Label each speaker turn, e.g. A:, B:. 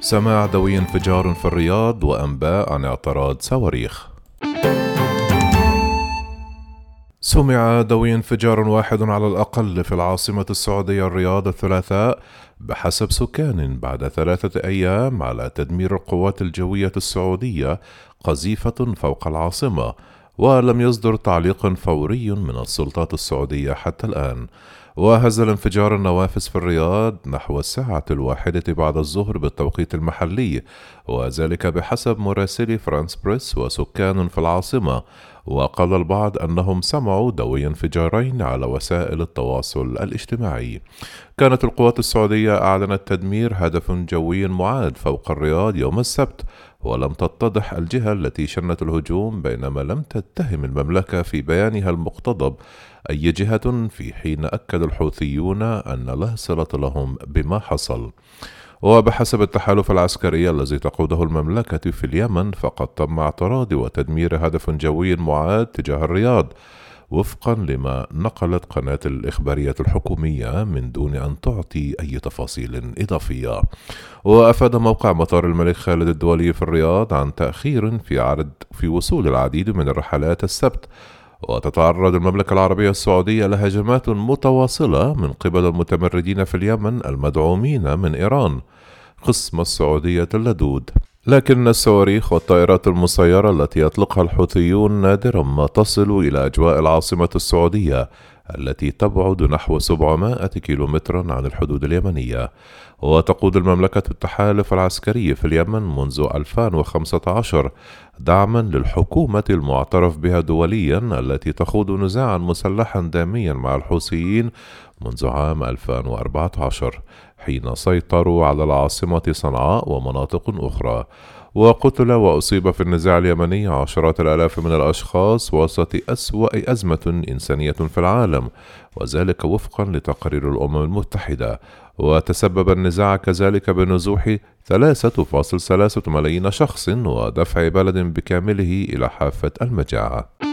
A: سماع دوي انفجار في الرياض وأنباء عن اعتراض صواريخ. سمع دوي انفجار واحد على الأقل في العاصمة السعودية الرياض الثلاثاء بحسب سكان بعد ثلاثة أيام على تدمير القوات الجوية السعودية قذيفة فوق العاصمة ولم يصدر تعليق فوري من السلطات السعودية حتى الآن. وهز الانفجار النوافذ في الرياض نحو الساعة الواحدة بعد الظهر بالتوقيت المحلي وذلك بحسب مراسلي فرانس بريس وسكان في العاصمة. وقال البعض أنهم سمعوا دوي انفجارين على وسائل التواصل الاجتماعي. كانت القوات السعودية أعلنت تدمير هدف جوي معاد فوق الرياض يوم السبت ولم تتضح الجهة التي شنت الهجوم بينما لم تتهم المملكة في بيانها المقتضب أي جهة في حين أكد الحوثيون أن لا صلة لهم بما حصل. وبحسب التحالف العسكري الذي تقوده المملكة في اليمن فقد تم اعتراض وتدمير هدف جوي معاد تجاه الرياض. وفقا لما نقلت قناة الإخبارية الحكومية من دون أن تعطي أي تفاصيل إضافية. وأفاد موقع مطار الملك خالد الدولي في الرياض عن تأخير في عرض في وصول العديد من الرحلات السبت. وتتعرض المملكة العربية السعودية لهجمات متواصلة من قبل المتمردين في اليمن المدعومين من إيران. قسم السعودية اللدود. لكن الصواريخ والطائرات المسيرة التي يطلقها الحوثيون نادرا ما تصل إلى أجواء العاصمة السعودية التي تبعد نحو 700 كيلومترا عن الحدود اليمنية. وتقود المملكة التحالف العسكري في اليمن منذ 2015 دعما للحكومة المعترف بها دوليا التي تخوض نزاعا مسلحا داميا مع الحوثيين منذ عام 2014 حين سيطروا على العاصمة صنعاء ومناطق أخرى. وقتل وأصيب في النزاع اليمني عشرات الآلاف من الأشخاص وسط أسوأ أزمة إنسانية في العالم. وذلك وفقا لتقارير الأمم المتحدة. وتسبب النزاع كذلك بنزوح 3.3 ملايين شخص ودفع بلد بكامله إلى حافة المجاعة.